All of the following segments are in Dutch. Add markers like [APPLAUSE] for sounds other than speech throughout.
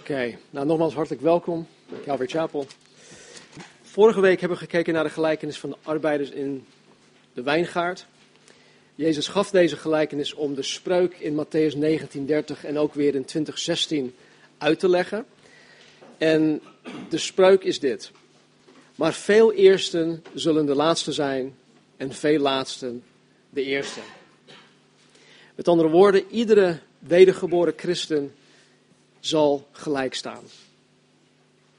Oké, nou nogmaals hartelijk welkom, Calvary Chapel. Vorige week hebben we gekeken naar de gelijkenis van de arbeiders in de wijngaard. Jezus gaf deze gelijkenis om de spreuk in Matthäus 19:30 en ook weer in 2016 uit te leggen. En de spreuk is dit. Maar veel eersten zullen de laatste zijn en veel laatsten de eerste. Met andere woorden, iedere wedergeboren christen zal gelijk staan.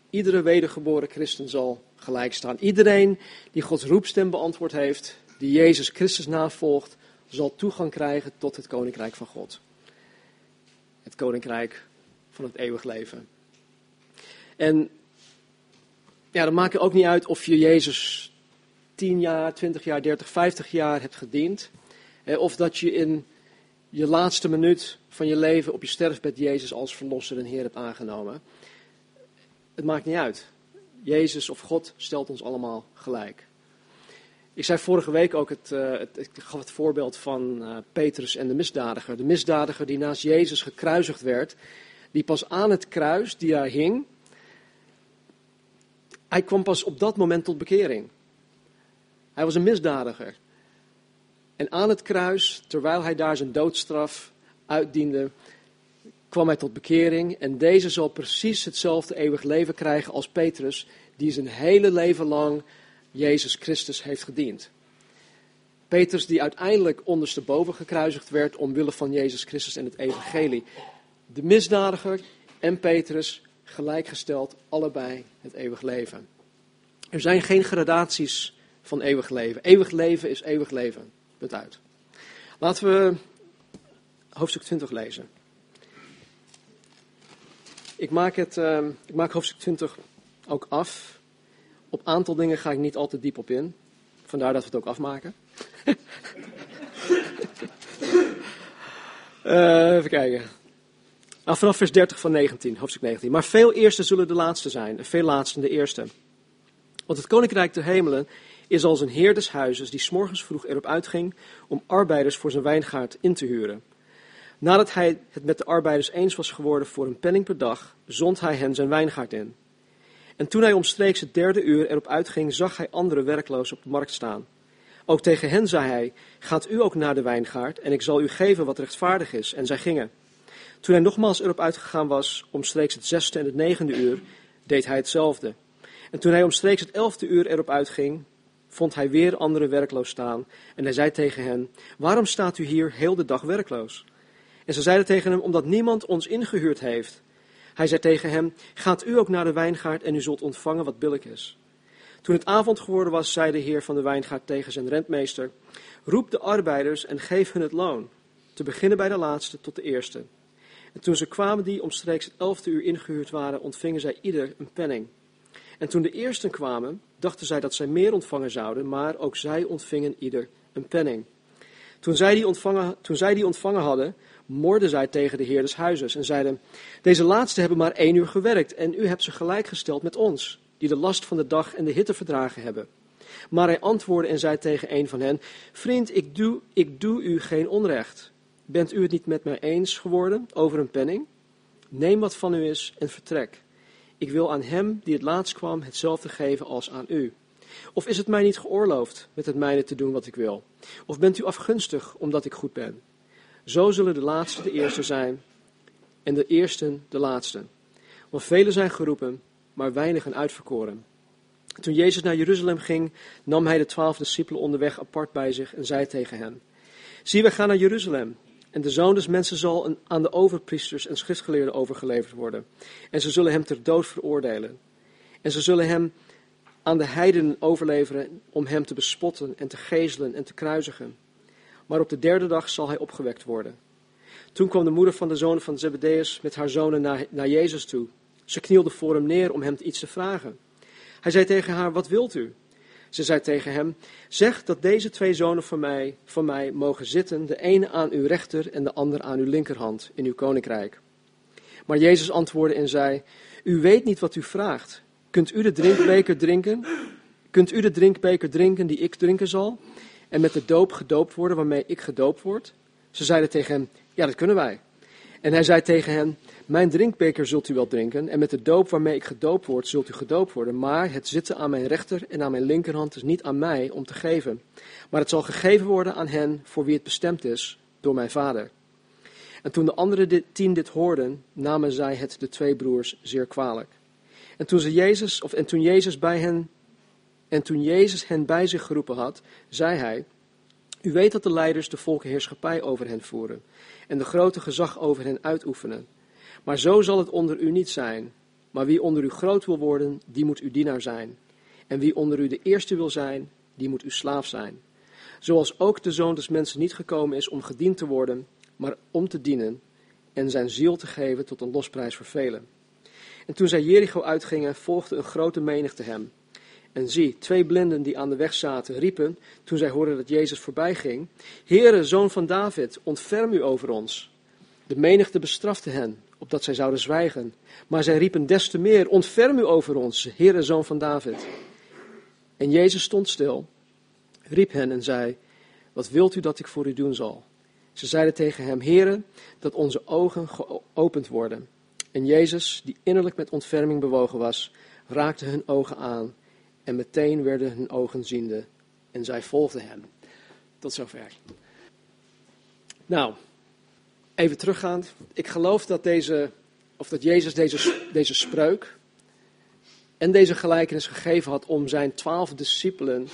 Iedere wedergeboren christen zal gelijk staan. Iedereen die Gods roepstem beantwoord heeft, die Jezus Christus navolgt, zal toegang krijgen tot het koninkrijk van God. Het koninkrijk van het eeuwig leven. En ja, dan maakt het ook niet uit of je Jezus 10 jaar, 20 jaar, 30, 50 jaar hebt gediend. Of dat je in je laatste minuut van je leven op je sterfbed Jezus als verlosser en Heer hebt aangenomen. Het maakt niet uit. Jezus of God stelt ons allemaal gelijk. Ik zei vorige week ook, het, uh, het ik gaf het voorbeeld van uh, Petrus en de misdadiger. De misdadiger die naast Jezus gekruisigd werd, die pas aan het kruis, die daar hing, hij kwam pas op dat moment tot bekering. Hij was een misdadiger. En aan het kruis, terwijl hij daar zijn doodstraf uitdiende, kwam hij tot bekering. En deze zal precies hetzelfde eeuwig leven krijgen als Petrus, die zijn hele leven lang Jezus Christus heeft gediend. Petrus die uiteindelijk ondersteboven gekruisigd werd omwille van Jezus Christus en het evangelie. De misdadiger en Petrus gelijkgesteld, allebei het eeuwig leven. Er zijn geen gradaties van eeuwig leven. Eeuwig leven is eeuwig leven. Punt uit. Laten we hoofdstuk 20 lezen. Ik maak, het, uh, ik maak hoofdstuk 20 ook af. Op aantal dingen ga ik niet al te diep op in. Vandaar dat we het ook afmaken. uh, [LAUGHS] even kijken. Nou, vanaf vers 30 van 19, hoofdstuk 19. Maar veel eersten zullen de laatste zijn, veel laatsten de eerste. Want het koninkrijk der hemelen is als een heer des huizes die s'morgens vroeg erop uitging om arbeiders voor zijn wijngaard in te huren. Nadat hij het met de arbeiders eens was geworden voor een penning per dag, zond hij hen zijn wijngaard in. En toen hij omstreeks het derde uur erop uitging, zag hij andere werklozen op de markt staan. Ook tegen hen zei hij: Gaat u ook naar de wijngaard, en ik zal u geven wat rechtvaardig is. En zij gingen. Toen hij nogmaals erop uitgegaan was, omstreeks het zesde en het negende uur, deed hij hetzelfde. En toen hij omstreeks het elfde uur erop uitging, vond hij weer anderen werkloos staan. En hij zei tegen hen: Waarom staat u hier heel de dag werkloos? En ze zeiden tegen hem: Omdat niemand ons ingehuurd heeft. Hij zei tegen hem: Gaat u ook naar de wijngaard en u zult ontvangen wat billig is. Toen het avond geworden was, zei de heer van de wijngaard tegen zijn rentmeester: Roep de arbeiders en geef hun het loon, te beginnen bij de laatste tot de eerste. En toen ze kwamen die omstreeks het elfde uur ingehuurd waren, ontvingen zij ieder een penning. En toen de eersten kwamen, dachten zij dat zij meer ontvangen zouden, maar ook zij ontvingen ieder een penning. Toen zij die ontvangen, toen zij die ontvangen hadden, morden zij tegen de heer des huizes en zeiden, deze laatste hebben maar één uur gewerkt en u hebt ze gelijkgesteld met ons, die de last van de dag en de hitte verdragen hebben. Maar hij antwoordde en zei tegen een van hen, vriend, ik doe, ik doe u geen onrecht. Bent u het niet met mij eens geworden over een penning? Neem wat van u is en vertrek. Ik wil aan hem die het laatst kwam hetzelfde geven als aan u. Of is het mij niet geoorloofd met het mijne te doen wat ik wil? Of bent u afgunstig omdat ik goed ben? Zo zullen de laatste de eerste zijn en de eersten de laatste. Want velen zijn geroepen, maar weinigen uitverkoren. Toen Jezus naar Jeruzalem ging, nam hij de twaalf discipelen onderweg apart bij zich en zei tegen hen: Zie, we gaan naar Jeruzalem en de zoon des mensen zal aan de overpriesters en schriftgeleerden overgeleverd worden. En ze zullen hem ter dood veroordelen. En ze zullen hem aan de heidenen overleveren om hem te bespotten en te gezelen en te kruisigen. Maar op de derde dag zal hij opgewekt worden. Toen kwam de moeder van de zoon van Zebedeus met haar zonen naar, naar Jezus toe. Ze knielde voor hem neer om hem iets te vragen. Hij zei tegen haar, wat wilt u? Ze zei tegen hem: Zeg dat deze twee zonen van mij, van mij mogen zitten, de ene aan uw rechter en de ander aan uw linkerhand in uw koninkrijk. Maar Jezus antwoordde en zei: U weet niet wat u vraagt. Kunt u de drinkbeker drinken? Kunt u de drinkbeker drinken die ik drinken zal? En met de doop gedoopt worden waarmee ik gedoopt word? Ze zeiden tegen hem: Ja, dat kunnen wij. En hij zei tegen hen, mijn drinkbeker zult u wel drinken, en met de doop waarmee ik gedoopt word, zult u gedoopt worden. Maar het zitten aan mijn rechter en aan mijn linkerhand is niet aan mij om te geven. Maar het zal gegeven worden aan hen voor wie het bestemd is, door mijn vader. En toen de andere tien dit hoorden, namen zij het de twee broers zeer kwalijk. En toen, ze Jezus, of, en toen Jezus bij hen en toen Jezus hen bij zich geroepen had, zei hij: U weet dat de leiders de volkenheerschappij over hen voeren en de grote gezag over hen uitoefenen. Maar zo zal het onder u niet zijn. Maar wie onder u groot wil worden, die moet uw dienaar zijn. En wie onder u de eerste wil zijn, die moet uw slaaf zijn. Zoals ook de zoon des mensen niet gekomen is om gediend te worden, maar om te dienen en zijn ziel te geven tot een losprijs voor velen. En toen zij Jericho uitgingen, volgde een grote menigte hem. En zie, twee blinden die aan de weg zaten, riepen, toen zij hoorden dat Jezus voorbij ging, Heere, zoon van David, ontferm u over ons. De menigte bestrafte hen, opdat zij zouden zwijgen. Maar zij riepen des te meer, ontferm u over ons, Heere, zoon van David. En Jezus stond stil, riep hen en zei, wat wilt u dat ik voor u doen zal? Ze zeiden tegen hem, Heere, dat onze ogen geopend worden. En Jezus, die innerlijk met ontferming bewogen was, raakte hun ogen aan. En meteen werden hun ogen ziende. En zij volgden hem. Tot zover. Nou, even teruggaand. Ik geloof dat, deze, of dat Jezus deze, deze spreuk en deze gelijkenis gegeven had om zijn twaalf discipelen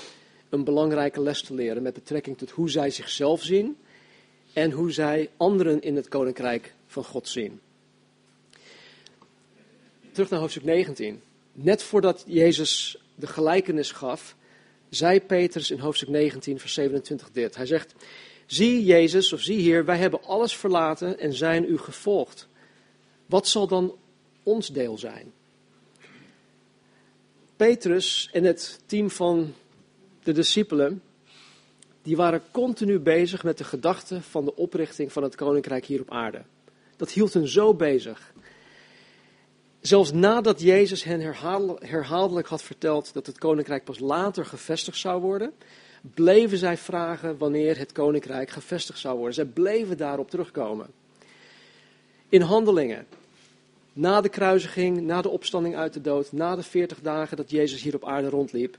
een belangrijke les te leren met betrekking tot hoe zij zichzelf zien en hoe zij anderen in het koninkrijk van God zien. Terug naar hoofdstuk 19. Net voordat Jezus de gelijkenis gaf, zei Petrus in hoofdstuk 19, vers 27 dit. Hij zegt, zie Jezus, of zie hier, wij hebben alles verlaten en zijn u gevolgd. Wat zal dan ons deel zijn? Petrus en het team van de discipelen, die waren continu bezig met de gedachte van de oprichting van het koninkrijk hier op aarde. Dat hield hen zo bezig. Zelfs nadat Jezus hen herhaaldelijk had verteld dat het koninkrijk pas later gevestigd zou worden, bleven zij vragen wanneer het koninkrijk gevestigd zou worden. Zij bleven daarop terugkomen. In handelingen, na de kruisiging, na de opstanding uit de dood, na de veertig dagen dat Jezus hier op aarde rondliep,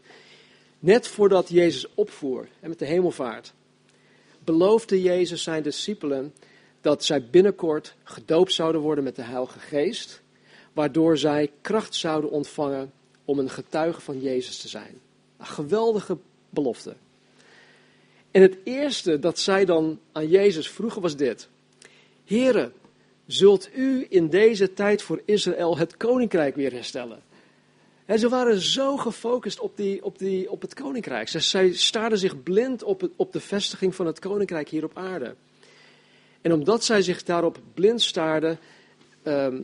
net voordat Jezus opvoer en met de hemelvaart, beloofde Jezus zijn discipelen dat zij binnenkort gedoopt zouden worden met de Heilige Geest waardoor zij kracht zouden ontvangen om een getuige van Jezus te zijn. Een geweldige belofte. En het eerste dat zij dan aan Jezus vroegen was dit. Heren, zult u in deze tijd voor Israël het koninkrijk weer herstellen? En ze waren zo gefocust op, die, op, die, op het koninkrijk. Zij, zij staarden zich blind op, op de vestiging van het koninkrijk hier op aarde. En omdat zij zich daarop blind staarden, ehm,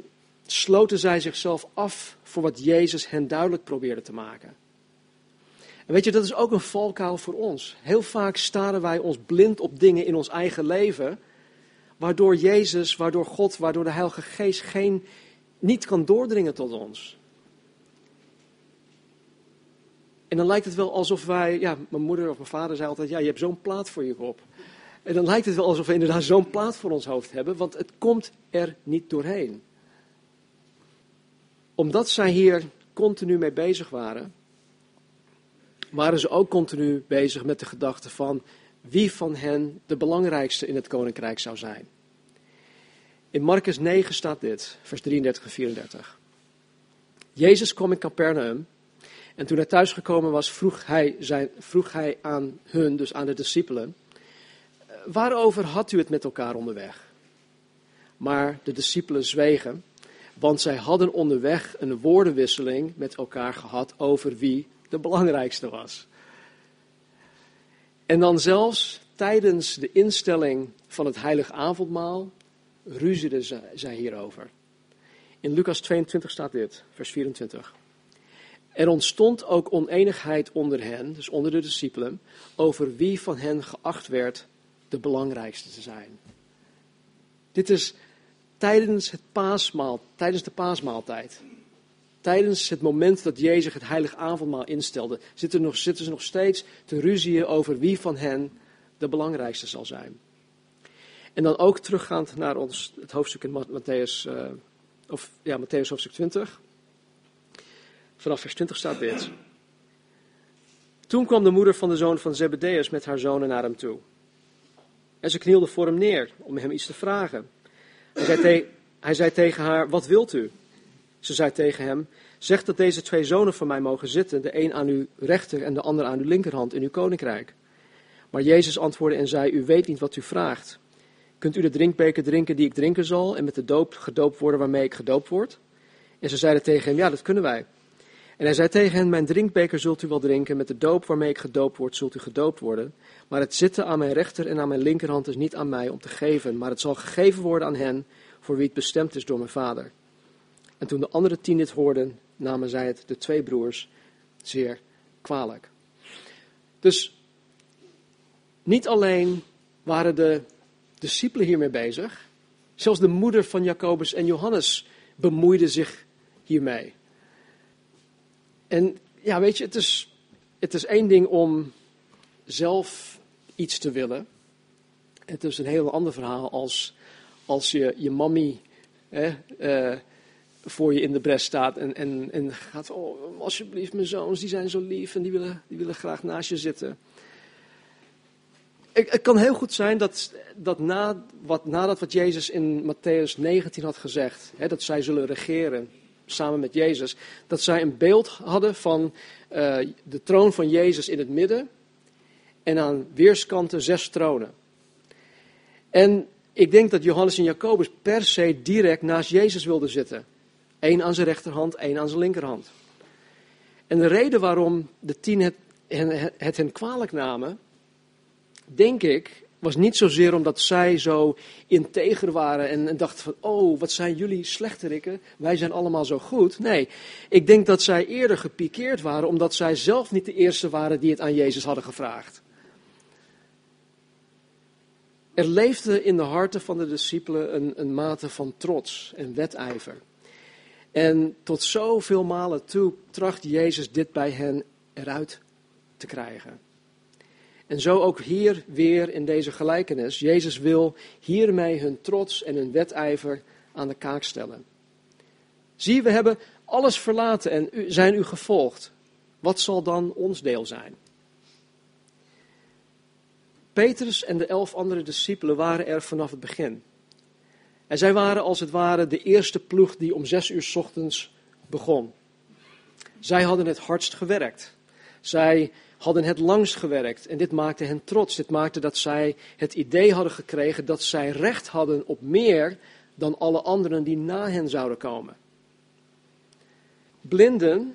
sloten zij zichzelf af voor wat Jezus hen duidelijk probeerde te maken. En weet je, dat is ook een valkuil voor ons. Heel vaak staren wij ons blind op dingen in ons eigen leven, waardoor Jezus, waardoor God, waardoor de Heilige Geest geen, niet kan doordringen tot ons. En dan lijkt het wel alsof wij, ja, mijn moeder of mijn vader zei altijd, ja, je hebt zo'n plaat voor je kop. En dan lijkt het wel alsof we inderdaad zo'n plaat voor ons hoofd hebben, want het komt er niet doorheen omdat zij hier continu mee bezig waren, waren ze ook continu bezig met de gedachte van wie van hen de belangrijkste in het koninkrijk zou zijn. In Marcus 9 staat dit, vers 33 en 34. Jezus kwam in Capernaum en toen hij thuisgekomen was, vroeg hij, zijn, vroeg hij aan hun, dus aan de discipelen, waarover had u het met elkaar onderweg? Maar de discipelen zwegen want zij hadden onderweg een woordenwisseling met elkaar gehad over wie de belangrijkste was. En dan zelfs tijdens de instelling van het heilige avondmaal ruzieden zij hierover. In Lucas 22 staat dit, vers 24. Er ontstond ook oneenigheid onder hen, dus onder de discipelen, over wie van hen geacht werd de belangrijkste te zijn. Dit is tijdens, het paasmaal, tijdens de paasmaaltijd. Tijdens het moment dat Jezus het heilige avondmaal instelde, zitten, nog, zitten ze nog steeds te ruzieën over wie van hen de belangrijkste zal zijn. En dan ook teruggaand naar ons, het hoofdstuk in Matthäus, uh, of ja, Matthäus hoofdstuk 20. Vanaf vers 20 staat dit. Toen kwam de moeder van de zoon van Zebedeus met haar zonen naar hem toe. En ze knielde voor hem neer om hem iets te vragen. Hij zei, hij zei tegen haar, wat wilt u? Ze zei tegen hem, zeg dat deze twee zonen van mij mogen zitten, de een aan uw rechter en de ander aan uw linkerhand in uw koninkrijk. Maar Jezus antwoordde en zei, u weet niet wat u vraagt. Kunt u de drinkbeker drinken die ik drinken zal en met de doop gedoopt worden waarmee ik gedoopt word? En ze zeiden tegen hem, ja, dat kunnen wij. En hij zei tegen hen, mijn drinkbeker zult u wel drinken, met de doop waarmee ik gedoopt word, zult u gedoopt worden. Maar het zitten aan mijn rechter en aan mijn linkerhand is niet aan mij om te geven, maar het zal gegeven worden aan hen voor wie het bestemd is door mijn vader. En toen de andere tien dit hoorden, namen zij het, de twee broers, zeer kwalijk. Dus niet alleen waren de discipelen hiermee bezig, zelfs de moeder van Jacobus en Johannes bemoeide zich hiermee. En ja, weet je, het is, het is één ding om zelf iets te willen. Het is een heel ander verhaal als, als je, je mammy uh, voor je in de bres staat en, en, en gaat, oh, alsjeblieft, mijn zoons, die zijn zo lief en die willen, die willen graag naast je zitten. Het, kan heel goed zijn dat, dat na, wat, nadat wat Jezus in Matthäus 19 had gezegd, hè, dat zij zullen regeren samen met Jezus, dat zij een beeld hadden van uh, de troon van Jezus in het midden en aan weerskanten zes tronen. En ik denk dat Johannes en Jacobus per se direct naast Jezus wilden zitten. Eén aan zijn rechterhand, één aan zijn linkerhand. En de reden waarom de tien het, het hen kwalijk namen, denk ik, was niet zozeer omdat zij zo integer waren en, en, dachten van, oh, wat zijn jullie slechterikken, wij zijn allemaal zo goed. Nee, ik denk dat zij eerder gepikeerd waren omdat zij zelf niet de eerste waren die het aan Jezus hadden gevraagd. Er leefde in de harten van de discipelen een, een mate van trots en wedijver. En tot zoveel malen toe tracht Jezus dit bij hen eruit te krijgen. En zo ook hier weer in deze gelijkenis. Jezus wil hiermee hun trots en hun wedijver aan de kaak stellen. Zie, we hebben alles verlaten en zijn u gevolgd. Wat zal dan ons deel zijn? Petrus en de elf andere discipelen waren er vanaf het begin. En zij waren als het ware de eerste ploeg die om zes uur ochtends begon. Zij hadden het hardst gewerkt. Zij hadden het langst gewerkt. En dit maakte hen trots. Dit maakte dat zij het idee hadden gekregen dat zij recht hadden op meer dan alle anderen die na hen zouden komen. Blinden,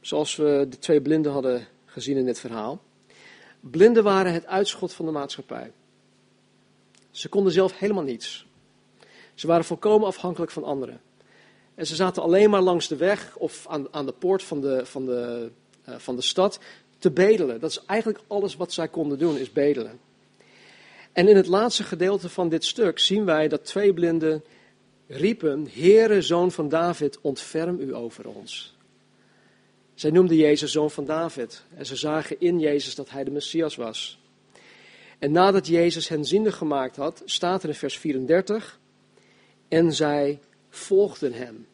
zoals we de twee blinden hadden gezien in dit verhaal. Blinden waren het uitschot van de maatschappij. Ze konden zelf helemaal niets. Ze waren volkomen afhankelijk van anderen. En ze zaten alleen maar langs de weg of aan, aan de poort van de, van, de, uh, van de stad te bedelen. Dat is eigenlijk alles wat zij konden doen, is bedelen. En in het laatste gedeelte van dit stuk zien wij dat twee blinden riepen: Heere, zoon van David, ontferm u over ons. Zij noemden Jezus zoon van David en ze zagen in Jezus dat hij de Messias was. En nadat Jezus hen ziende gemaakt had, staat er in vers 34, en zij volgden hem.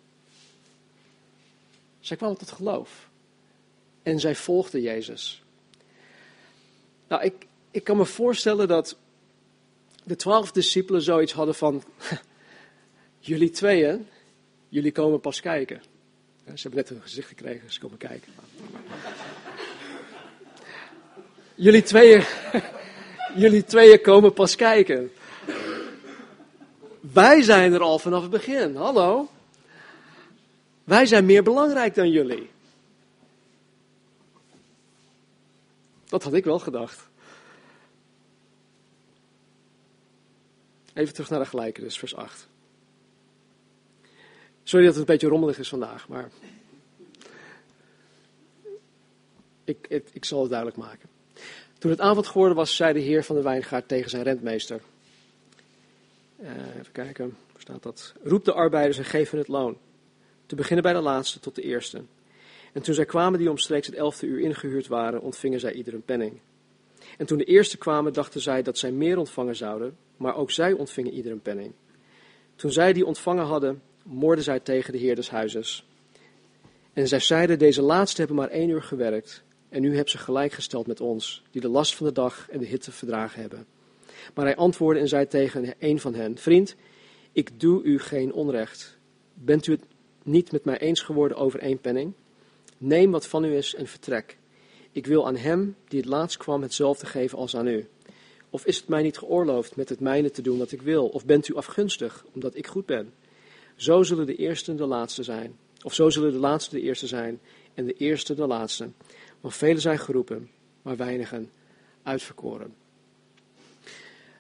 Zij kwamen tot geloof. En zij volgden Jezus. Nou, ik, ik kan me voorstellen dat de twaalf discipelen zoiets hadden van, [LAUGHS] jullie tweeën, jullie komen pas kijken. Ze hebben net een gezicht gekregen, ze komen kijken. [LAUGHS] jullie tweeën, [LAUGHS] jullie tweeën komen pas kijken. Wij zijn er al vanaf het begin. Hallo. Wij zijn meer belangrijk dan jullie. Dat had ik wel gedacht. Even terug naar de gelijkenis, vers 8. Sorry dat het een beetje rommelig is vandaag, maar ik, ik, ik zal het duidelijk maken. Toen het avond geworden was, zei de heer van de wijngaard tegen zijn rentmeester. Uh, even kijken, waar staat dat? Roep de arbeiders en geef hun het loon. Te beginnen bij de laatste tot de eerste. En toen zij kwamen die omstreeks het elfde uur ingehuurd waren, ontvingen zij ieder een penning. En toen de eerste kwamen, dachten zij dat zij meer ontvangen zouden, maar ook zij ontvingen ieder een penning. Toen zij die ontvangen hadden, moorden zij tegen de heer des huizes. En zij zeiden, deze laatste hebben maar één uur gewerkt, en u hebt ze gelijkgesteld met ons, die de last van de dag en de hitte verdragen hebben. Maar hij antwoordde en zei tegen een van hen, vriend, ik doe u geen onrecht. Bent u het niet met mij eens geworden over één penning? Neem wat van u is en vertrek. Ik wil aan hem die het laatst kwam hetzelfde geven als aan u. Of is het mij niet geoorloofd met het mijne te doen wat ik wil? Of bent u afgunstig omdat ik goed ben? Zo zullen de eersten de laatste zijn. Of zo zullen de laatste de eerste zijn en de eerste de laatste. Want velen zijn geroepen, maar weinigen uitverkoren.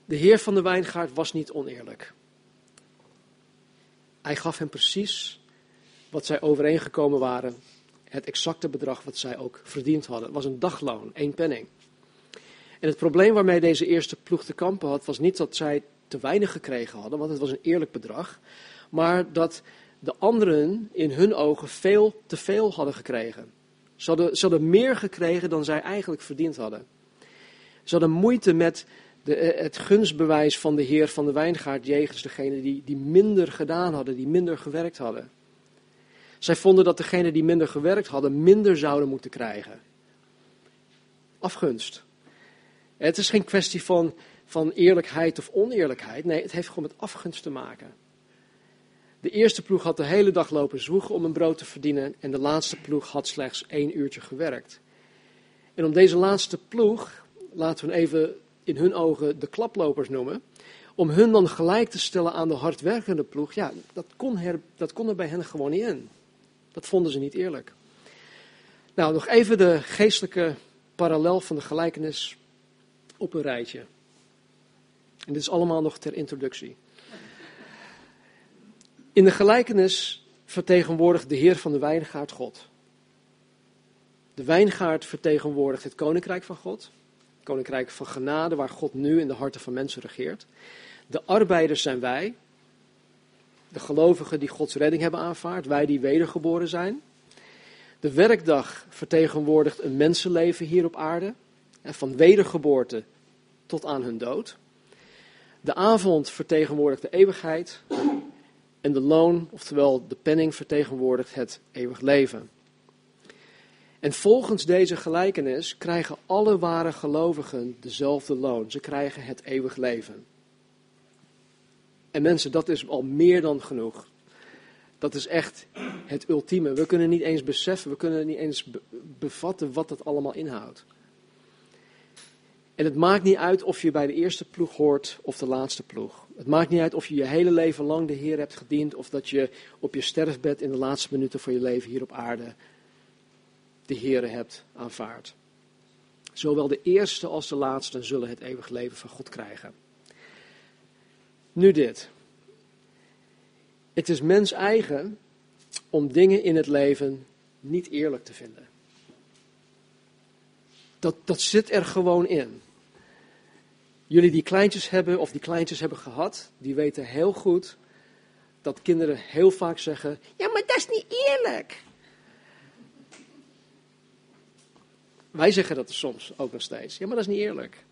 De heer van de wijngaard was niet oneerlijk. Hij gaf hem precies wat zij overeengekomen waren, het exacte bedrag wat zij ook verdiend hadden. Het was een dagloon, één penning. En het probleem waarmee deze eerste ploeg te kampen had, was niet dat zij te weinig gekregen hadden, want het was een eerlijk bedrag, maar dat de anderen in hun ogen veel te veel hadden gekregen. Ze hadden, ze hadden meer gekregen dan zij eigenlijk verdiend hadden. Ze hadden moeite met de, eh, het gunstbewijs van de heer van de wijngaard jegens degene die, die minder gedaan hadden, die minder gewerkt hadden. Zij vonden dat degenen die minder gewerkt hadden, minder zouden moeten krijgen. Afgunst. Het is geen kwestie van, van eerlijkheid of oneerlijkheid. Nee, het heeft gewoon met afgunst te maken. De eerste ploeg had de hele dag lopen zwoegen om een brood te verdienen. En de laatste ploeg had slechts één uurtje gewerkt. En om deze laatste ploeg, laten we even in hun ogen de klaplopers noemen. Om hun dan gelijk te stellen aan de hardwerkende ploeg. Ja, dat kon, dat kon er bij hen gewoon niet in. Dat vonden ze niet eerlijk. Nou, nog even de geestelijke parallel van de gelijkenis op een rijtje. En dit is allemaal nog ter introductie. In de gelijkenis vertegenwoordigt de Heer van de wijngaard God. De wijngaard vertegenwoordigt het koninkrijk van God. Koninkrijk van genade, waar God nu in de harten van mensen regeert. De arbeiders zijn wij. De gelovigen die Gods redding hebben aanvaard. Wij die wedergeboren zijn. De werkdag vertegenwoordigt een mensenleven hier op aarde. Van wedergeboorte tot aan hun dood. De avond vertegenwoordigt de eeuwigheid. En de loon, oftewel de penning, vertegenwoordigt het eeuwig leven. En volgens deze gelijkenis krijgen alle ware gelovigen dezelfde loon. Ze krijgen het eeuwig leven. En mensen, dat is al meer dan genoeg. Dat is echt het ultieme. We kunnen niet eens beseffen, we kunnen niet eens bevatten wat dat allemaal inhoudt. En het maakt niet uit of je bij de eerste ploeg hoort of de laatste ploeg. Het maakt niet uit of je je hele leven lang de Heer hebt gediend of dat je op je sterfbed in de laatste minuten van je leven hier op aarde de Heer hebt aanvaard. Zowel de eerste als de laatste zullen het eeuwig leven van God krijgen. Nu dit. Het is mens eigen om dingen in het leven niet eerlijk te vinden. Dat, dat zit er gewoon in. Jullie die kleintjes hebben of die kleintjes hebben gehad, die weten heel goed dat kinderen heel vaak zeggen: Ja, maar dat is niet eerlijk. Wij zeggen dat soms ook nog steeds. Ja, maar dat is niet eerlijk.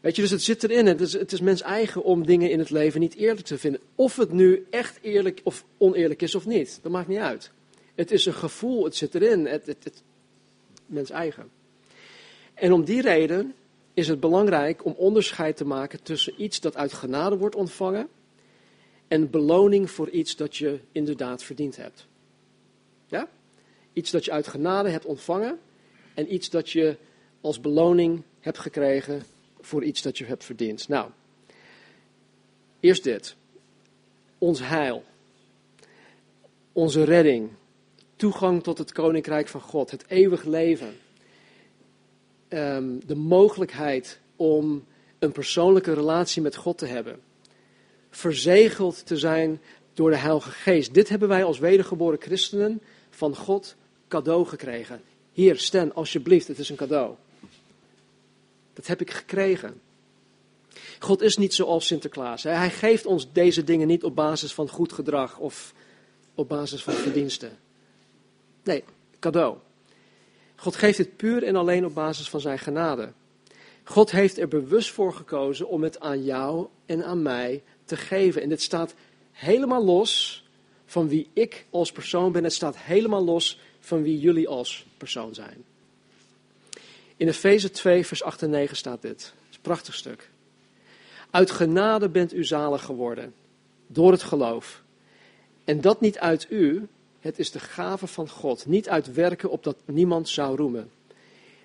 Weet je, dus het zit erin. Het is, het is mens eigen om dingen in het leven niet eerlijk te vinden. Of het nu echt eerlijk of oneerlijk is of niet. Dat maakt niet uit. Het is een gevoel, het zit erin. Het, het, het, mens eigen. En om die reden is het belangrijk om onderscheid te maken tussen iets dat uit genade wordt ontvangen en beloning voor iets dat je inderdaad verdiend hebt. Ja? Iets dat je uit genade hebt ontvangen en iets dat je als beloning hebt gekregen voor iets dat je hebt verdiend. Nou, eerst dit. Ons heil. Onze redding. Toegang tot het koninkrijk van God. Het eeuwig leven. Ehm, de mogelijkheid om een persoonlijke relatie met God te hebben. Verzegeld te zijn door de Heilige Geest. Dit hebben wij als wedergeboren christenen van God cadeau gekregen. Hier, Stan, alsjeblieft, het is een cadeau. Dat heb ik gekregen. God is niet zoals Sinterklaas. Hij geeft ons deze dingen niet op basis van goed gedrag of op basis van verdiensten. Nee, cadeau. God geeft het puur en alleen op basis van zijn genade. God heeft er bewust voor gekozen om het aan jou en aan mij te geven. En dit staat helemaal los van wie ik als persoon ben. Het staat helemaal los van wie jullie als persoon zijn. In Efeze 2, vers 8 en 9 staat dit. Is prachtig stuk. Uit genade bent u zalig geworden, door het geloof. En dat niet uit u, het is de gave van God. Niet uit werken opdat niemand zou roemen.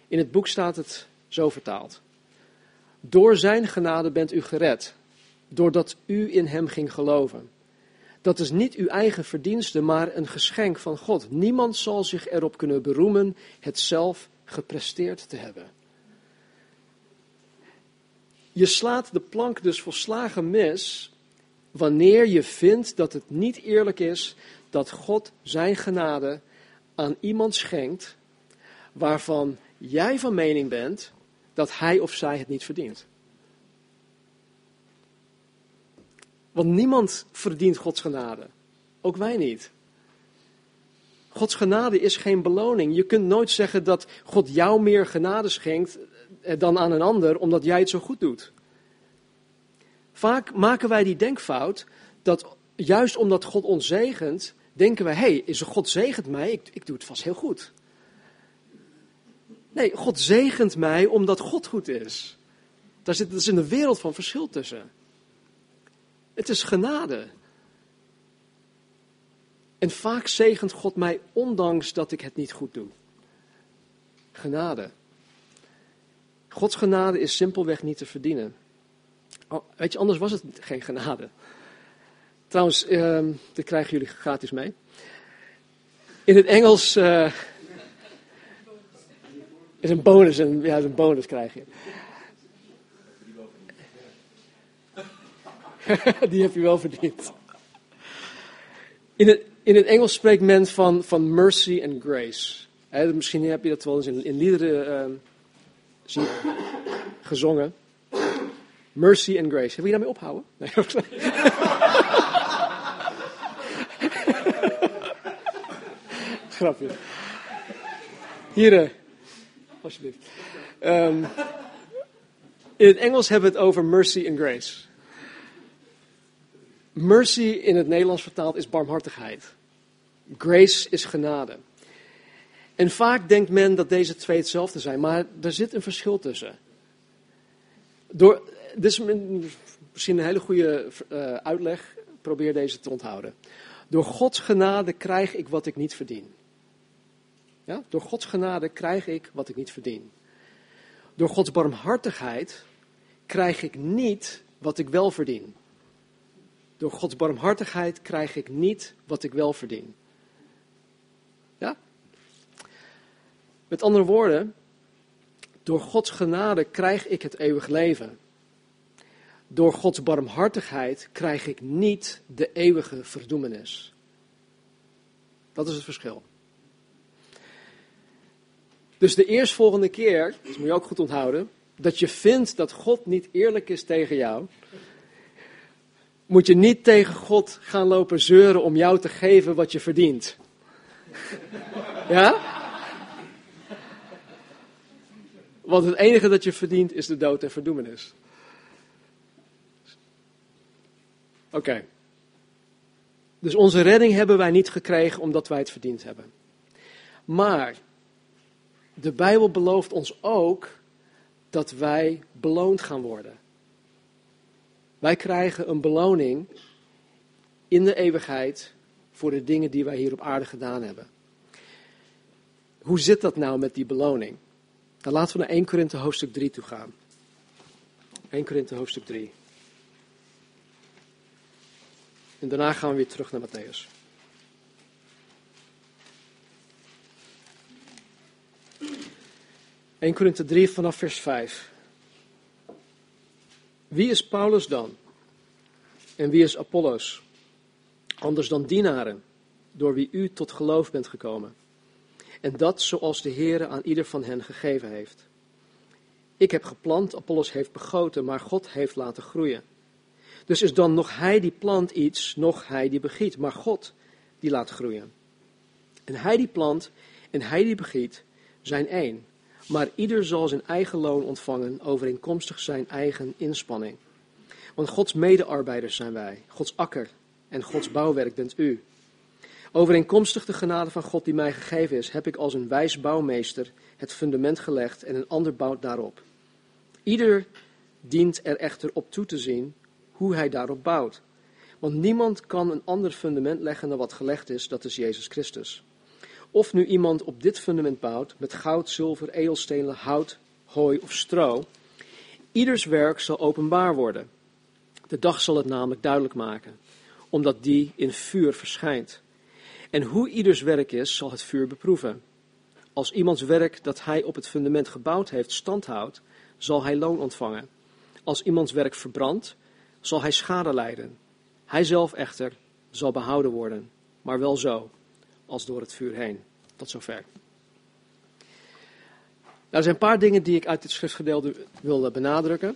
In het boek staat het zo vertaald. Door zijn genade bent u gered, doordat u in hem ging geloven. Dat is niet uw eigen verdienste, maar een geschenk van God. Niemand zal zich erop kunnen beroemen het zelf gepresteerd te hebben. Je slaat de plank dus volslagen mis wanneer je vindt dat het niet eerlijk is dat God zijn genade aan iemand schenkt waarvan jij van mening bent dat hij of zij het niet verdient. Want niemand verdient Gods genade. Ook wij niet. Gods genade is geen beloning. Je kunt nooit zeggen dat God jou meer genade schenkt eh, dan aan een ander omdat jij het zo goed doet. Vaak maken wij die denkfout dat juist omdat God ons zegent, denken wij, hé, hey, God zegent mij, ik, ik doe het vast heel goed. Nee, God zegent mij omdat God goed is. Daar zit, is een wereld van verschil tussen. Het is genade. En vaak zegent God mij ondanks dat ik het niet goed doe. Genade. Gods genade is simpelweg niet te verdienen. Weet je, anders was het geen genade. Trouwens, uh, krijgen jullie gratis mee. In het Engels uh, is een bonus, een, ja, een bonus krijg je. [LAUGHS] Die heb je wel verdiend. In het, in het Engels spreekt men van, van mercy and grace. misschien heb je dat wel eens in, in liederen zien, gezongen. Mercy and grace. Heb je daarmee ophouden? Nee. [LAUGHS] Grapje. Hier, uh, alsjeblieft. Um, in het Engels hebben we het over mercy and grace. Mercy in het Nederlands vertaald is barmhartigheid. Grace is genade. En vaak denkt men dat deze twee hetzelfde zijn, maar er zit een verschil tussen. Door, dit is misschien een hele goede uh, uitleg, probeer deze te onthouden. Door Gods genade krijg ik wat ik niet verdien. Ja? Door Gods genade krijg ik wat ik niet verdien. Door Gods barmhartigheid krijg ik niet wat ik wel verdien. Door Gods barmhartigheid krijg ik niet wat ik wel verdien. Ja? Met andere woorden, door Gods genade krijg ik het eeuwig leven. Door Gods barmhartigheid krijg ik niet de eeuwige verdoemenis. Dat is het verschil. Dus de eerstvolgende keer, dat moet je ook goed onthouden, dat je vindt dat God niet eerlijk is tegen jou, moet je niet tegen God gaan lopen zeuren om jou te geven wat je verdient. Ja? Want het enige dat je verdient is de dood en verdoemenis. Oké. Dus onze redding hebben wij niet gekregen omdat wij het verdiend hebben. Maar de Bijbel belooft ons ook dat wij beloond gaan worden. Wij krijgen een beloning in de eeuwigheid voor de dingen die wij hier op aarde gedaan hebben. Hoe zit dat nou met die beloning? Dan laten we naar 1 Korinthe hoofdstuk 3 toe gaan. 1 Korinthe hoofdstuk 3. En daarna gaan we weer terug naar Matthäus. ...1 Korinthe 3 vanaf vers 5. Wie is Paulus dan? En wie is Apollos? Anders dan dienaren, door wie u tot geloof bent gekomen. En dat zoals de Heere aan ieder van hen gegeven heeft. Ik heb geplant, Apollos heeft begoten, maar God heeft laten groeien. Dus is dan nog hij die plant iets, nog hij die begiet, maar God die laat groeien. En hij die plant en hij die begiet zijn één. Maar ieder zal zijn eigen loon ontvangen overeenkomstig zijn eigen inspanning. Want Gods medearbeiders zijn wij, Gods akker en Gods bouwwerk bent u. Overeenkomstig de genade van God die mij gegeven is, heb ik als een wijs bouwmeester het fundament gelegd en een ander bouwt daarop. Ieder dient er echter op toe te zien hoe hij daarop bouwt. Want niemand kan een ander fundament leggen dan wat gelegd is, dat is Jezus Christus. Of nu iemand op dit fundament bouwt met goud, zilver, edelstenen, hout, hooi of stro, ieders werk zal openbaar worden. De dag zal het namelijk duidelijk maken, omdat die in vuur verschijnt. En hoe ieders werk is, zal het vuur beproeven. Als iemands werk dat hij op het fundament gebouwd heeft standhoudt, zal hij loon ontvangen. Als iemands werk verbrandt, zal hij schade lijden. Hij zelf echter zal behouden worden, maar wel zo, als door het vuur heen. Tot zover. Nou, er zijn een paar dingen die ik uit dit schriftgedeelte wil benadrukken.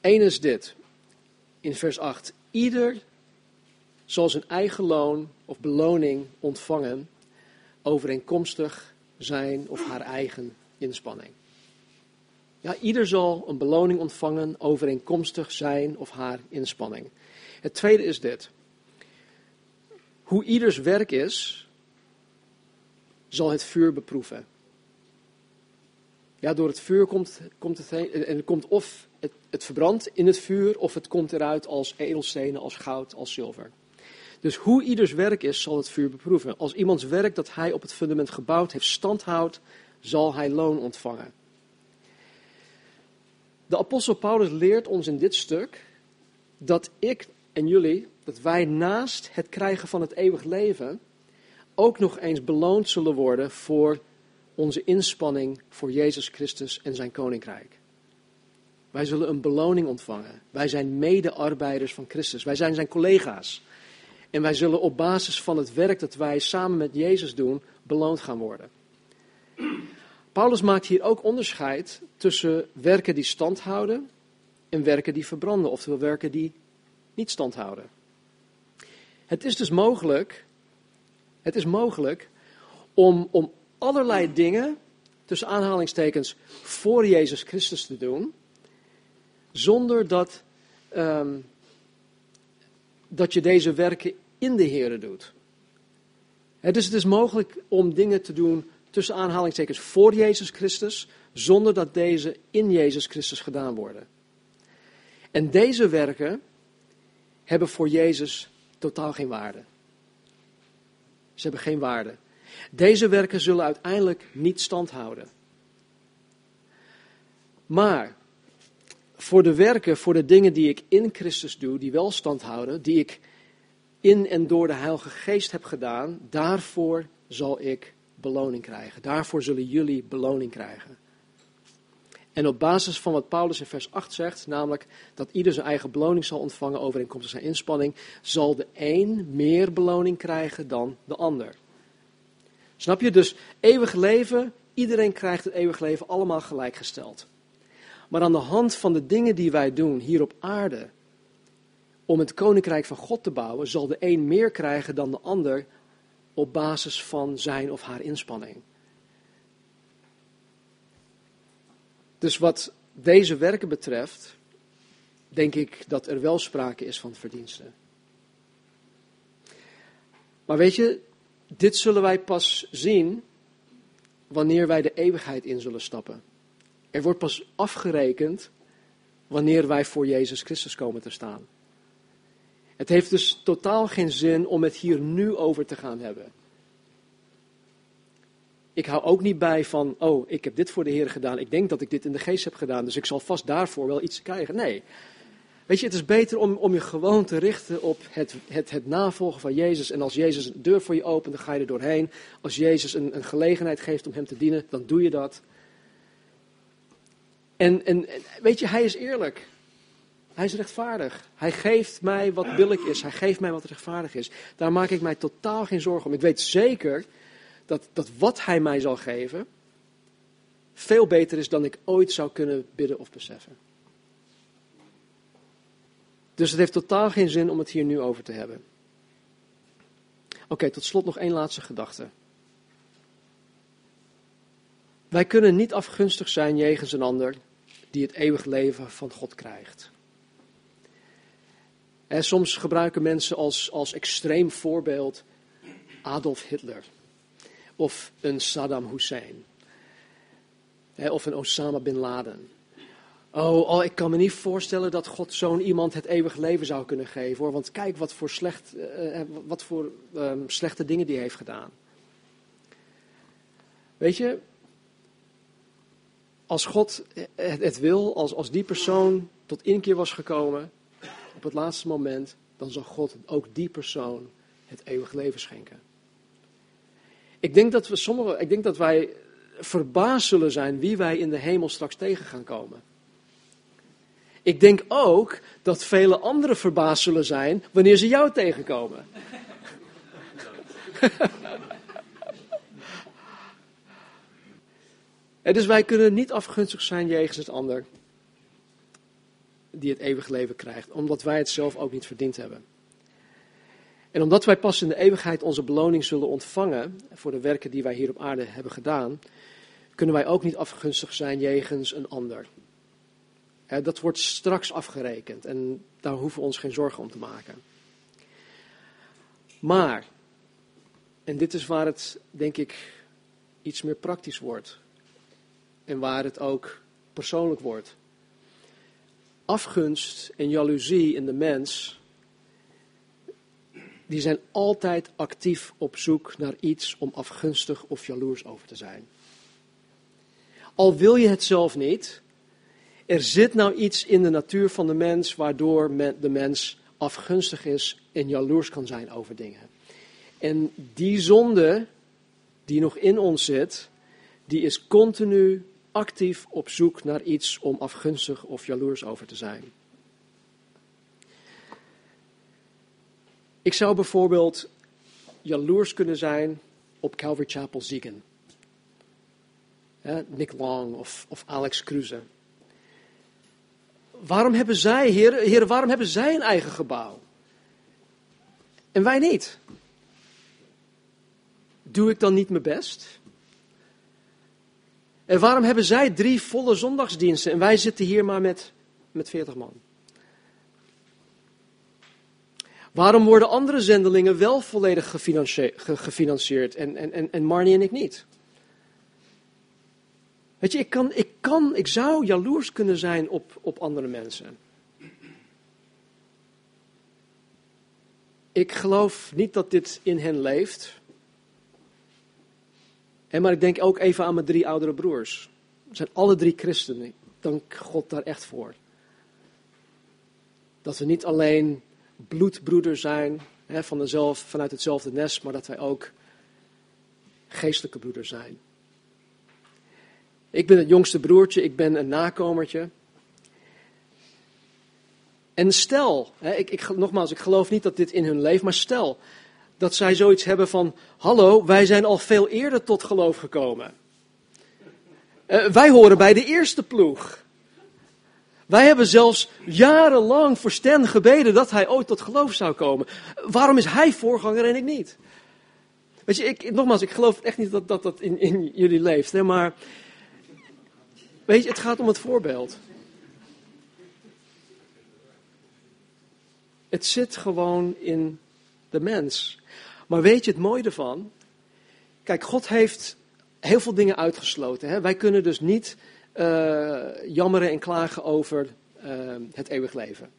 Eén is dit, in vers 8. Ieder zal zijn eigen loon of beloning ontvangen overeenkomstig zijn of haar eigen inspanning. Ja, ieder zal een beloning ontvangen overeenkomstig zijn of haar inspanning. Het tweede is dit. Hoe ieders werk is, zal het vuur beproeven. Ja, door het vuur komt, komt het heen, en het komt of het, het verbrandt in het vuur, of het komt eruit als edelstenen, als goud, als zilver. Dus hoe ieders werk is, zal het vuur beproeven. Als iemands werk dat hij op het fundament gebouwd heeft standhoudt, zal hij loon ontvangen. De apostel Paulus leert ons in dit stuk dat ik en jullie, dat wij naast het krijgen van het eeuwig leven, ook nog eens beloond zullen worden voor onze inspanning voor Jezus Christus en zijn koninkrijk. Wij zullen een beloning ontvangen. Wij zijn medearbeiders van Christus. Wij zijn zijn collega's. En wij zullen op basis van het werk dat wij samen met Jezus doen, beloond gaan worden. Paulus maakt hier ook onderscheid tussen werken die stand houden en werken die verbranden, oftewel werken die niet stand houden. Het is dus mogelijk, het is mogelijk om, om allerlei dingen, tussen aanhalingstekens, voor Jezus Christus te doen, zonder dat, um, dat je deze werken in de Heer doet. dus het is mogelijk om dingen te doen tussen aanhalingstekens voor Jezus Christus, zonder dat deze in Jezus Christus gedaan worden. En deze werken hebben voor Jezus totaal geen waarde. Ze hebben geen waarde. Deze werken zullen uiteindelijk niet stand houden. Maar voor de werken, voor de dingen die ik in Christus doe, die wel stand houden, die ik in en door de Heilige Geest heb gedaan, daarvoor zal ik beloning krijgen. Daarvoor zullen jullie beloning krijgen. En op basis van wat Paulus in vers 8 zegt, namelijk dat ieder zijn eigen beloning zal ontvangen overeenkomstig zijn inspanning, zal de een meer beloning krijgen dan de ander. Snap je? Dus eeuwig leven, iedereen krijgt het eeuwig leven allemaal gelijkgesteld. Maar aan de hand van de dingen die wij doen hier op aarde, om het koninkrijk van God te bouwen, zal de een meer krijgen dan de ander op basis van zijn of haar inspanning. Dus wat deze werken betreft, denk ik dat er wel sprake is van verdiensten. Maar weet je, dit zullen wij pas zien wanneer wij de eeuwigheid in zullen stappen. Er wordt pas afgerekend wanneer wij voor Jezus Christus komen te staan. Het heeft dus totaal geen zin om het hier nu over te gaan hebben. Ik hou ook niet bij van, oh, ik heb dit voor de Heer gedaan. Ik denk dat ik dit in de geest heb gedaan, dus ik zal vast daarvoor wel iets krijgen. Nee. Weet je, het is beter om, om je gewoon te richten op het, het, het navolgen van Jezus. En als Jezus een deur voor je opent, dan ga je er doorheen. Als Jezus een, een gelegenheid geeft om Hem te dienen, dan doe je dat. En, en, weet je, Hij is eerlijk. Hij is rechtvaardig. Hij geeft mij wat billig is. Hij geeft mij wat rechtvaardig is. Daar maak ik mij totaal geen zorgen om. Ik weet zeker dat, dat wat hij mij zal geven veel beter is dan ik ooit zou kunnen bidden of beseffen. Dus het heeft totaal geen zin om het hier nu over te hebben. Oké, tot slot nog één laatste gedachte. Wij kunnen niet afgunstig zijn jegens een ander die het eeuwig leven van God krijgt. En soms gebruiken mensen als, als extreem voorbeeld Adolf Hitler of een Saddam Hussein of een Osama bin Laden. Oh, oh, ik kan me niet voorstellen dat God zo'n iemand het eeuwig leven zou kunnen geven. Hoor. Want kijk wat voor, slecht, uh, wat voor um, slechte dingen die heeft gedaan. Weet je, als God het, het wil, als, als die persoon tot inkeer was gekomen op het laatste moment, dan zal God ook die persoon het eeuwig leven schenken. Ik denk dat, we sommige, ik denk dat wij verbaasd zullen zijn wie wij in de hemel straks tegen gaan komen. Ik denk ook dat vele anderen verbaasd zullen zijn wanneer ze jou tegenkomen. [LAUGHS] en dus wij kunnen niet afgunstig zijn jegens het ander die het eeuwige leven krijgt, omdat wij het zelf ook niet verdiend hebben. En omdat wij pas in de eeuwigheid onze beloning zullen ontvangen voor de werken die wij hier op aarde hebben gedaan, kunnen wij ook niet afgunstig zijn jegens een ander. Dat wordt straks afgerekend en daar hoeven we ons geen zorgen om te maken. Maar, en dit is waar het denk ik iets meer praktisch wordt en waar het ook persoonlijk wordt. Afgunst en jaloezie in de mens, die zijn altijd actief op zoek naar iets om afgunstig of jaloers over te zijn. Al wil je het zelf niet, er zit nou iets in de natuur van de mens waardoor de mens afgunstig is en jaloers kan zijn over dingen. En die zonde die nog in ons zit, die is continu actief op zoek naar iets om afgunstig of jaloers over te zijn. Ik zou bijvoorbeeld jaloers kunnen zijn op Calvary Chapel Ziegen. Nick Long of, of Alex Cruze. Waarom hebben zij, heren, heren, waarom hebben zij een eigen gebouw? En wij niet? Doe ik dan niet mijn best? En waarom hebben zij drie volle zondagsdiensten en wij zitten hier maar met, met 40 man? Waarom worden andere zendelingen wel volledig gefinancierd en, en, en, en Marnie en ik niet? Weet je, ik, kan, ik, kan, ik zou jaloers kunnen zijn op, op andere mensen. Ik geloof niet dat dit in hen leeft. En maar ik denk ook even aan mijn drie oudere broers. Ze zijn alle drie christenen. Ik dank God daar echt voor. Dat we niet alleen bloedbroeders zijn hè, van dezelfde, vanuit hetzelfde nest, maar dat wij ook geestelijke broeders zijn. Ik ben het jongste broertje, ik ben een nakomertje. En stel, hè, ik, ik, nogmaals, ik geloof niet dat dit in hun leeft, maar stel dat zij zoiets hebben van: Hallo, wij zijn al veel eerder tot geloof gekomen. Uh, wij horen bij de eerste ploeg. Wij hebben zelfs jarenlang voor Stan gebeden dat hij ooit tot geloof zou komen. Waarom is hij voorganger en ik niet? Weet je, ik, nogmaals, ik geloof echt niet dat dat, dat in, in jullie leeft. Hè, maar Weet je, het gaat om het voorbeeld. Het zit gewoon in de mens. Maar weet je het mooie ervan? Kijk, God heeft heel veel dingen uitgesloten. Hè? Wij kunnen dus niet uh, jammeren en klagen over uh, het eeuwig leven.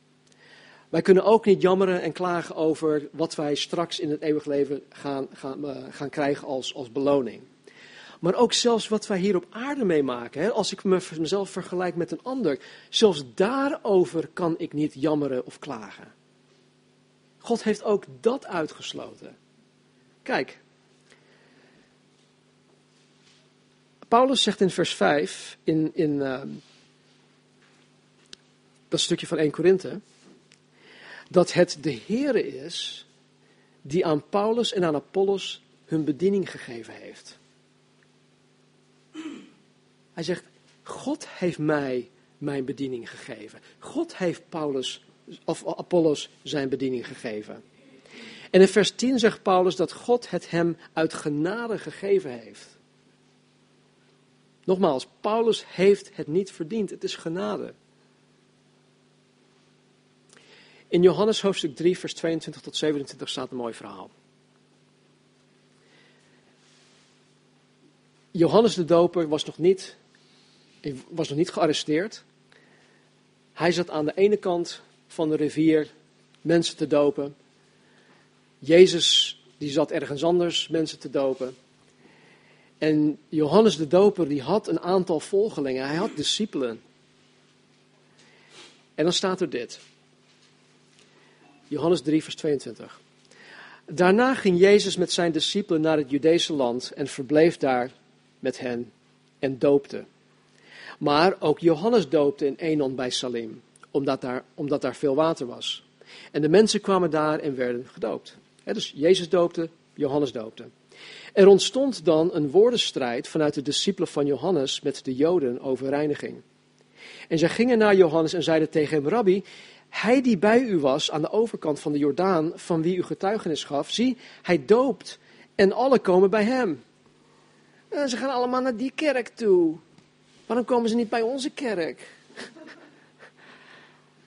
Wij kunnen ook niet jammeren en klagen over wat wij straks in het eeuwig leven gaan, gaan, uh, gaan krijgen als, als beloning. Maar ook zelfs wat wij hier op aarde meemaken. Hè, als ik mezelf vergelijk met een ander. Zelfs daarover kan ik niet jammeren of klagen. God heeft ook dat uitgesloten. Kijk. Paulus zegt in vers 5 in, in uh, dat stukje van 1 Korinthe. Dat het de Heere is die aan Paulus en aan Apollos hun bediening gegeven heeft. Hij zegt, God heeft mij mijn bediening gegeven. God heeft Paulus of Apollos zijn bediening gegeven. En in vers 10 zegt Paulus dat God het hem uit genade gegeven heeft. Nogmaals, Paulus heeft het niet verdiend. Het is genade. In Johannes hoofdstuk 3, vers 22 tot 27 staat een mooi verhaal. Johannes de Doper was nog niet, was nog niet gearresteerd. Hij zat aan de ene kant van de rivier mensen te dopen. Jezus die zat ergens anders mensen te dopen. En Johannes de Doper die had een aantal volgelingen. Hij had discipelen. En dan staat er dit. Johannes 3, vers 22. Daarna ging Jezus met zijn discipelen naar het Judese land en verbleef daar met hen en doopte. Maar ook Johannes doopte in Enon bij Salim, omdat daar, omdat daar veel water was. En de mensen kwamen daar en werden gedoopt. dus Jezus doopte, Johannes doopte. Er ontstond dan een woordenstrijd vanuit de discipelen van Johannes met de Joden over reiniging. En zij gingen naar Johannes en zeiden tegen hem: Rabbi, hij die bij u was aan de overkant van de Jordaan, van wie u getuigenis gaf, zie, hij doopt en alle komen bij hem. En ze gaan allemaal naar die kerk toe. Waarom komen ze niet bij onze kerk? [LAUGHS]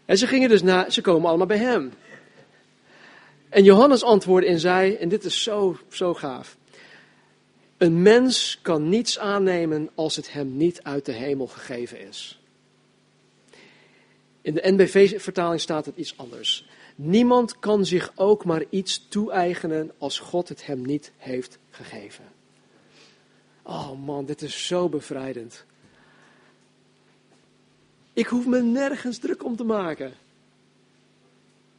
En ze gingen dus naar, ze komen allemaal bij hem. En Johannes antwoordde en zei, en dit is zo, zo gaaf. Een mens kan niets aannemen als het hem niet uit de hemel gegeven is. In de NBV-vertaling staat het iets anders. Niemand kan zich ook maar iets toe-eigenen als God het hem niet heeft gegeven. Oh man, dit is zo bevrijdend. Ik hoef me nergens druk om te maken.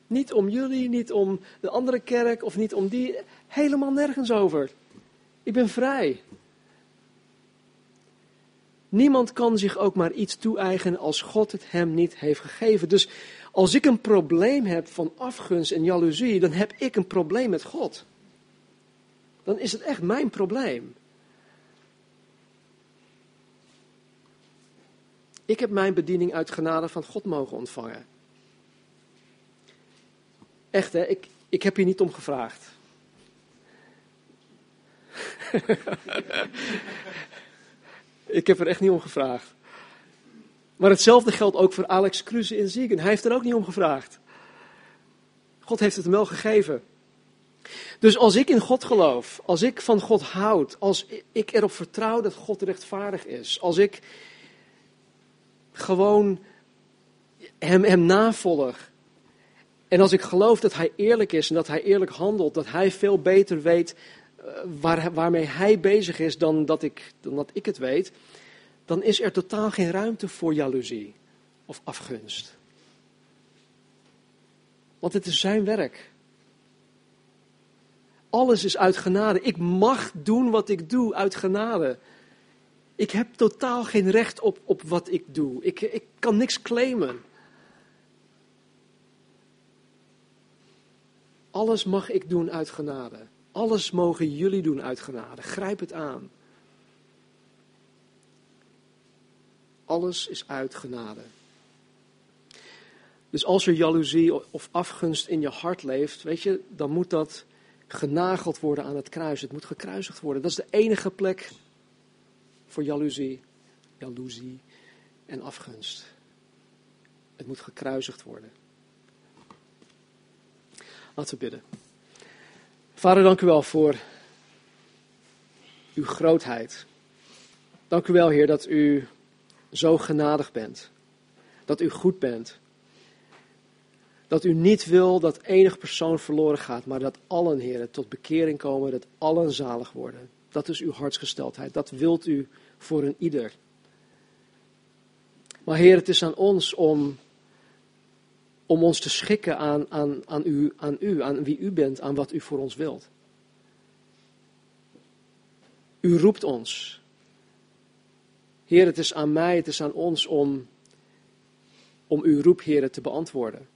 Niet om jullie, niet om de andere kerk of niet om die. Helemaal nergens over. Ik ben vrij. Niemand kan zich ook maar iets toe-eigenen als God het hem niet heeft gegeven. Dus als ik een probleem heb van afgunst en jaloezie, dan heb ik een probleem met God. Dan is het echt mijn probleem. Ik heb mijn bediening uit genade van God mogen ontvangen. Echt hè, ik, ik heb hier niet om gevraagd. [LAUGHS] ik heb er echt niet om gevraagd. Maar hetzelfde geldt ook voor Alex Kruse in Ziegen. Hij heeft er ook niet om gevraagd. God heeft het hem wel gegeven. Dus als ik in God geloof, als ik van God houd, als ik erop vertrouw dat God rechtvaardig is, als ik gewoon hem, hem navolg, en als ik geloof dat hij eerlijk is en dat hij eerlijk handelt, dat hij veel beter weet waar, waarmee hij bezig is dan dat, ik, dan dat ik het weet, dan is er totaal geen ruimte voor jaloezie of afgunst. Want het is zijn werk. Alles is uit genade. Ik mag doen wat ik doe uit genade. Ik heb totaal geen recht op, op wat ik doe. Ik, ik kan niks claimen. Alles mag ik doen uit genade. Alles mogen jullie doen uit genade. Grijp het aan. Alles is uit genade. Dus als er jaloezie of afgunst in je hart leeft, weet je, dan moet dat genageld worden aan het kruis. Het moet gekruisigd worden. Dat is de enige plek voor jaloezie, jaloezie en afgunst. Het moet gekruisigd worden. Laten we bidden. Vader, dank u wel voor uw grootheid. Dank u wel, Heer, dat u zo genadig bent. Dat u goed bent. Dat u niet wil dat enig persoon verloren gaat, maar dat allen, Heer, tot bekering komen, dat allen zalig worden. Dat is uw hartsgesteldheid. Dat wilt u voor een ieder. Maar Heer, het is aan ons om om ons te schikken aan, aan, aan, u, aan u, aan wie u bent, aan wat u voor ons wilt. U roept ons. Heer, het is aan mij, het is aan ons om, om uw roep, Heer, te beantwoorden.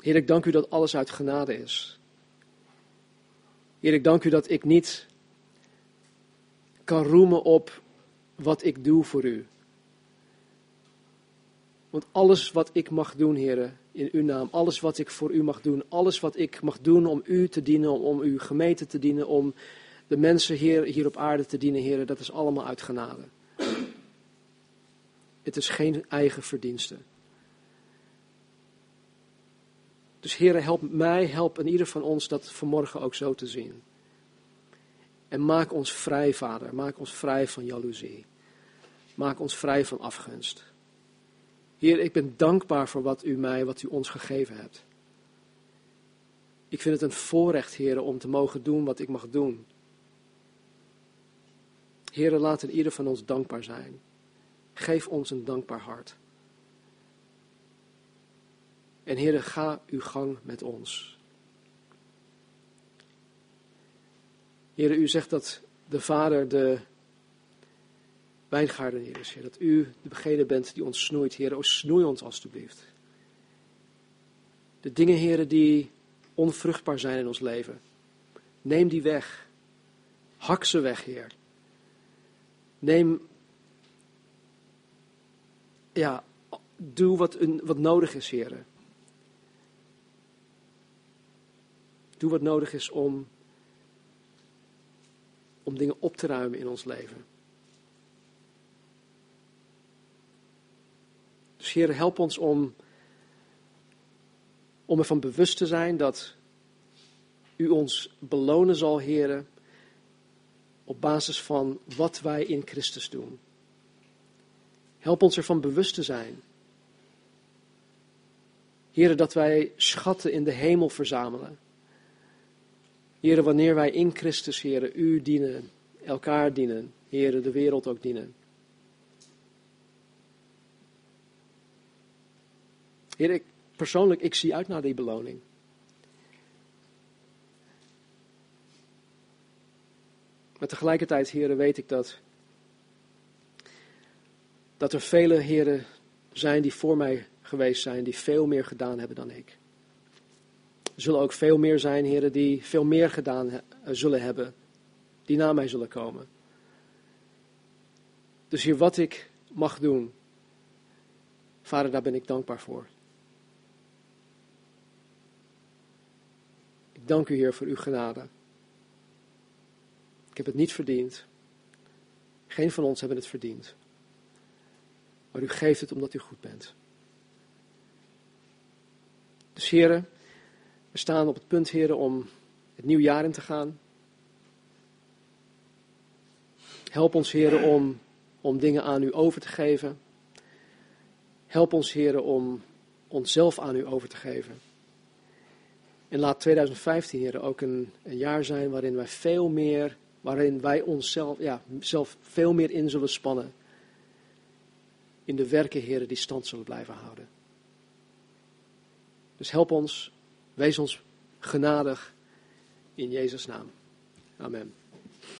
Heer, ik dank u dat alles uit genade is. Heer, ik dank u dat ik niet kan roemen op wat ik doe voor u. Want alles wat ik mag doen, heren, in uw naam, alles wat ik voor u mag doen, alles wat ik mag doen om u te dienen, om, uw gemeente te dienen, om de mensen hier, hier op aarde te dienen, heren, dat is allemaal uit genade. Het is geen eigen verdienste. Dus heren, help mij, help in ieder van ons dat vanmorgen ook zo te zien. En maak ons vrij, Vader. Maak ons vrij van jaloezie. Maak ons vrij van afgunst. Heer, ik ben dankbaar voor wat u mij, wat u ons gegeven hebt. Ik vind het een voorrecht, Heer, om te mogen doen wat ik mag doen. Heer, laat ieder van ons dankbaar zijn. Geef ons een dankbaar hart. En Heer, ga uw gang met ons. Heer, u zegt dat de Vader de wijngaarden Heer. Dat u degene bent die ons snoeit, Heer. O, snoei ons alstublieft. De dingen, Heer, die onvruchtbaar zijn in ons leven. Neem die weg. Hak ze weg, Heer. Neem, ja, doe wat, wat nodig is, Heer. Doe wat nodig is om, om dingen op te ruimen in ons leven. Dus Heer, help ons om, om ervan bewust te zijn dat U ons belonen zal, Heer, op basis van wat wij in Christus doen. Help ons ervan bewust te zijn. Heer, dat wij schatten in de hemel verzamelen. Heer, wanneer wij in Christus, Heer, U dienen, elkaar dienen, Heer, de wereld ook dienen. Heer, ik, persoonlijk, ik zie uit naar die beloning. Maar tegelijkertijd, heren, weet ik dat, dat er vele heren zijn die voor mij geweest zijn, die veel meer gedaan hebben dan ik. Er zullen ook veel meer zijn, heren, die veel meer gedaan zullen hebben, die na mij zullen komen. Dus hier wat ik mag doen, Vader, daar ben ik dankbaar voor. Dank u, Heer, voor uw genade. Ik heb het niet verdiend. Geen van ons hebben het verdiend. Maar u geeft het omdat u goed bent. Dus heren, we staan op het punt, heren, om het nieuwe jaar in te gaan. Help ons, heren, om, om dingen aan u over te geven. Help ons, heren, om onszelf aan u over te geven. En laat 2015, heren, ook een, een jaar zijn waarin wij veel meer, waarin wij onszelf, ja, zelf veel meer in zullen spannen. In de werken, heren, die stand zullen blijven houden. Dus help ons, wees ons genadig in Jezus' naam. Amen.